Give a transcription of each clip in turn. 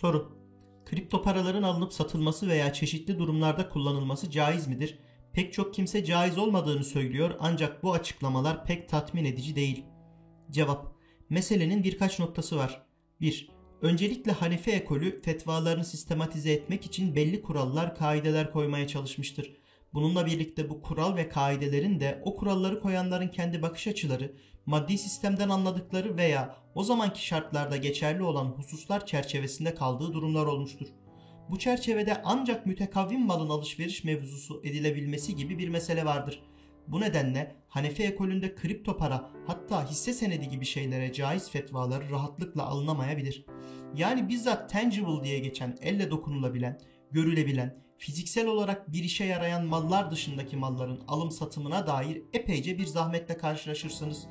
Soru. Kripto paraların alınıp satılması veya çeşitli durumlarda kullanılması caiz midir? Pek çok kimse caiz olmadığını söylüyor ancak bu açıklamalar pek tatmin edici değil. Cevap. Meselenin birkaç noktası var. 1. Öncelikle Hanefi ekolü fetvalarını sistematize etmek için belli kurallar, kaideler koymaya çalışmıştır. Bununla birlikte bu kural ve kaidelerin de o kuralları koyanların kendi bakış açıları, maddi sistemden anladıkları veya o zamanki şartlarda geçerli olan hususlar çerçevesinde kaldığı durumlar olmuştur. Bu çerçevede ancak mütekavvim malın alışveriş mevzusu edilebilmesi gibi bir mesele vardır. Bu nedenle Hanefi ekolünde kripto para hatta hisse senedi gibi şeylere caiz fetvaları rahatlıkla alınamayabilir. Yani bizzat tangible diye geçen elle dokunulabilen, görülebilen, fiziksel olarak bir işe yarayan mallar dışındaki malların alım satımına dair epeyce bir zahmetle karşılaşırsınız.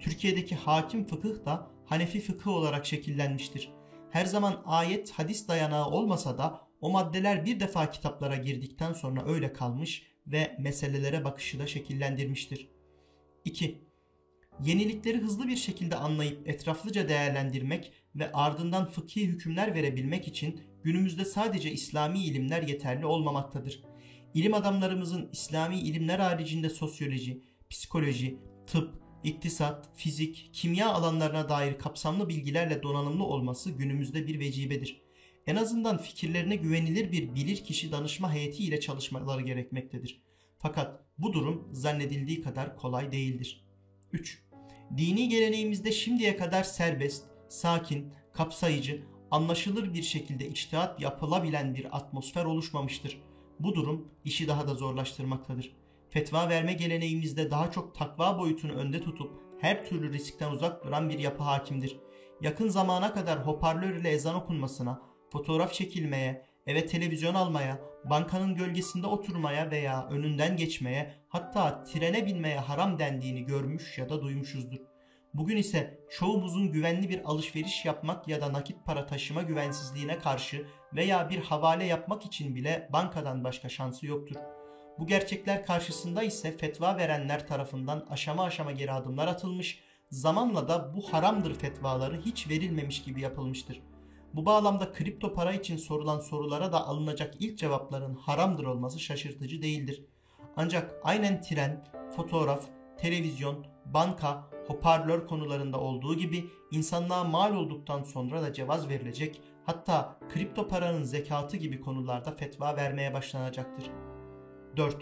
Türkiye'deki hakim fıkıh da Hanefi fıkıh olarak şekillenmiştir. Her zaman ayet hadis dayanağı olmasa da o maddeler bir defa kitaplara girdikten sonra öyle kalmış ve meselelere bakışı da şekillendirmiştir. 2. Yenilikleri hızlı bir şekilde anlayıp etraflıca değerlendirmek ve ardından fıkhi hükümler verebilmek için günümüzde sadece İslami ilimler yeterli olmamaktadır. İlim adamlarımızın İslami ilimler haricinde sosyoloji, psikoloji, tıp, iktisat, fizik, kimya alanlarına dair kapsamlı bilgilerle donanımlı olması günümüzde bir vecibedir. En azından fikirlerine güvenilir bir bilir kişi danışma heyeti ile çalışmaları gerekmektedir. Fakat bu durum zannedildiği kadar kolay değildir. 3. Dini geleneğimizde şimdiye kadar serbest, sakin, kapsayıcı, anlaşılır bir şekilde içtihat yapılabilen bir atmosfer oluşmamıştır. Bu durum işi daha da zorlaştırmaktadır. Fetva verme geleneğimizde daha çok takva boyutunu önde tutup her türlü riskten uzak duran bir yapı hakimdir. Yakın zamana kadar hoparlör ile ezan okunmasına, fotoğraf çekilmeye, eve televizyon almaya, bankanın gölgesinde oturmaya veya önünden geçmeye, hatta trene binmeye haram dendiğini görmüş ya da duymuşuzdur. Bugün ise çoğumuzun güvenli bir alışveriş yapmak ya da nakit para taşıma güvensizliğine karşı veya bir havale yapmak için bile bankadan başka şansı yoktur. Bu gerçekler karşısında ise fetva verenler tarafından aşama aşama geri adımlar atılmış, zamanla da bu haramdır fetvaları hiç verilmemiş gibi yapılmıştır. Bu bağlamda kripto para için sorulan sorulara da alınacak ilk cevapların haramdır olması şaşırtıcı değildir. Ancak aynen tren, fotoğraf, televizyon, banka, hoparlör konularında olduğu gibi insanlığa mal olduktan sonra da cevaz verilecek hatta kripto paranın zekatı gibi konularda fetva vermeye başlanacaktır. 4.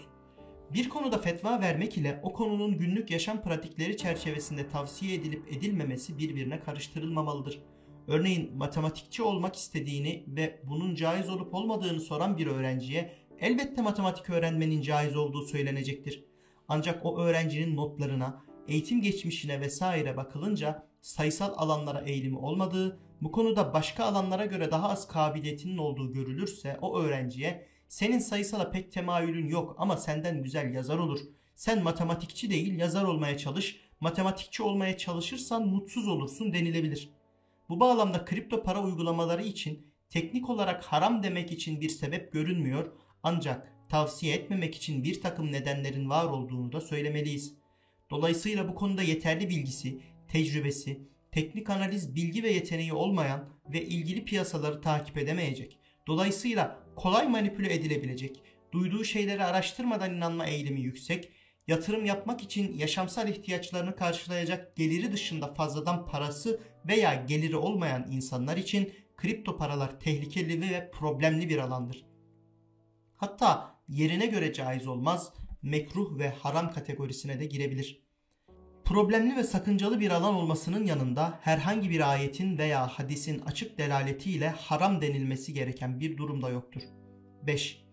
Bir konuda fetva vermek ile o konunun günlük yaşam pratikleri çerçevesinde tavsiye edilip edilmemesi birbirine karıştırılmamalıdır. Örneğin matematikçi olmak istediğini ve bunun caiz olup olmadığını soran bir öğrenciye elbette matematik öğrenmenin caiz olduğu söylenecektir. Ancak o öğrencinin notlarına, eğitim geçmişine vesaire bakılınca sayısal alanlara eğilimi olmadığı, bu konuda başka alanlara göre daha az kabiliyetinin olduğu görülürse o öğrenciye senin sayısala pek temayülün yok ama senden güzel yazar olur. Sen matematikçi değil yazar olmaya çalış. Matematikçi olmaya çalışırsan mutsuz olursun denilebilir. Bu bağlamda kripto para uygulamaları için teknik olarak haram demek için bir sebep görünmüyor ancak tavsiye etmemek için bir takım nedenlerin var olduğunu da söylemeliyiz. Dolayısıyla bu konuda yeterli bilgisi, tecrübesi, teknik analiz bilgi ve yeteneği olmayan ve ilgili piyasaları takip edemeyecek. Dolayısıyla kolay manipüle edilebilecek, duyduğu şeyleri araştırmadan inanma eğilimi yüksek, yatırım yapmak için yaşamsal ihtiyaçlarını karşılayacak geliri dışında fazladan parası veya geliri olmayan insanlar için kripto paralar tehlikeli ve problemli bir alandır. Hatta yerine göre caiz olmaz, mekruh ve haram kategorisine de girebilir. Problemli ve sakıncalı bir alan olmasının yanında herhangi bir ayetin veya hadisin açık delaletiyle haram denilmesi gereken bir durum da yoktur. 5.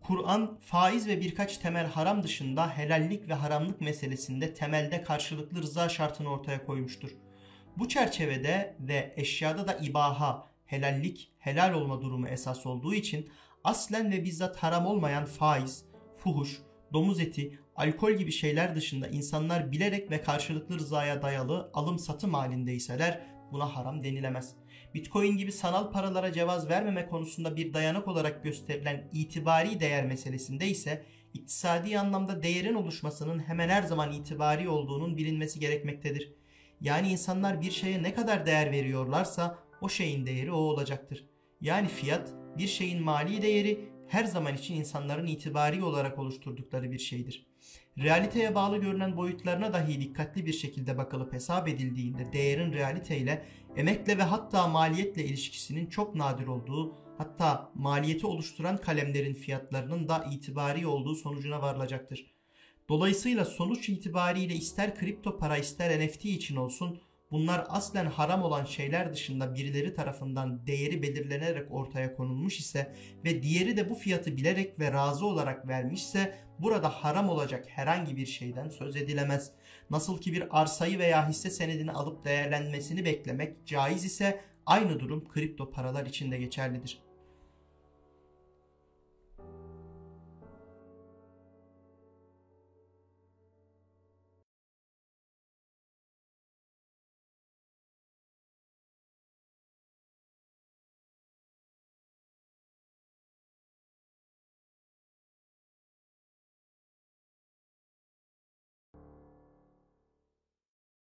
Kur'an faiz ve birkaç temel haram dışında helallik ve haramlık meselesinde temelde karşılıklı rıza şartını ortaya koymuştur. Bu çerçevede ve eşyada da ibaha, helallik, helal olma durumu esas olduğu için aslen ve bizzat haram olmayan faiz, fuhuş, domuz eti, alkol gibi şeyler dışında insanlar bilerek ve karşılıklı rızaya dayalı alım satım halindeyseler buna haram denilemez. Bitcoin gibi sanal paralara cevaz vermeme konusunda bir dayanak olarak gösterilen itibari değer meselesinde ise iktisadi anlamda değerin oluşmasının hemen her zaman itibari olduğunun bilinmesi gerekmektedir. Yani insanlar bir şeye ne kadar değer veriyorlarsa o şeyin değeri o olacaktır. Yani fiyat bir şeyin mali değeri her zaman için insanların itibari olarak oluşturdukları bir şeydir. Realiteye bağlı görünen boyutlarına dahi dikkatli bir şekilde bakılıp hesap edildiğinde değerin realiteyle, emekle ve hatta maliyetle ilişkisinin çok nadir olduğu, hatta maliyeti oluşturan kalemlerin fiyatlarının da itibari olduğu sonucuna varılacaktır. Dolayısıyla sonuç itibariyle ister kripto para ister NFT için olsun bunlar aslen haram olan şeyler dışında birileri tarafından değeri belirlenerek ortaya konulmuş ise ve diğeri de bu fiyatı bilerek ve razı olarak vermişse burada haram olacak herhangi bir şeyden söz edilemez. Nasıl ki bir arsayı veya hisse senedini alıp değerlenmesini beklemek caiz ise aynı durum kripto paralar için de geçerlidir.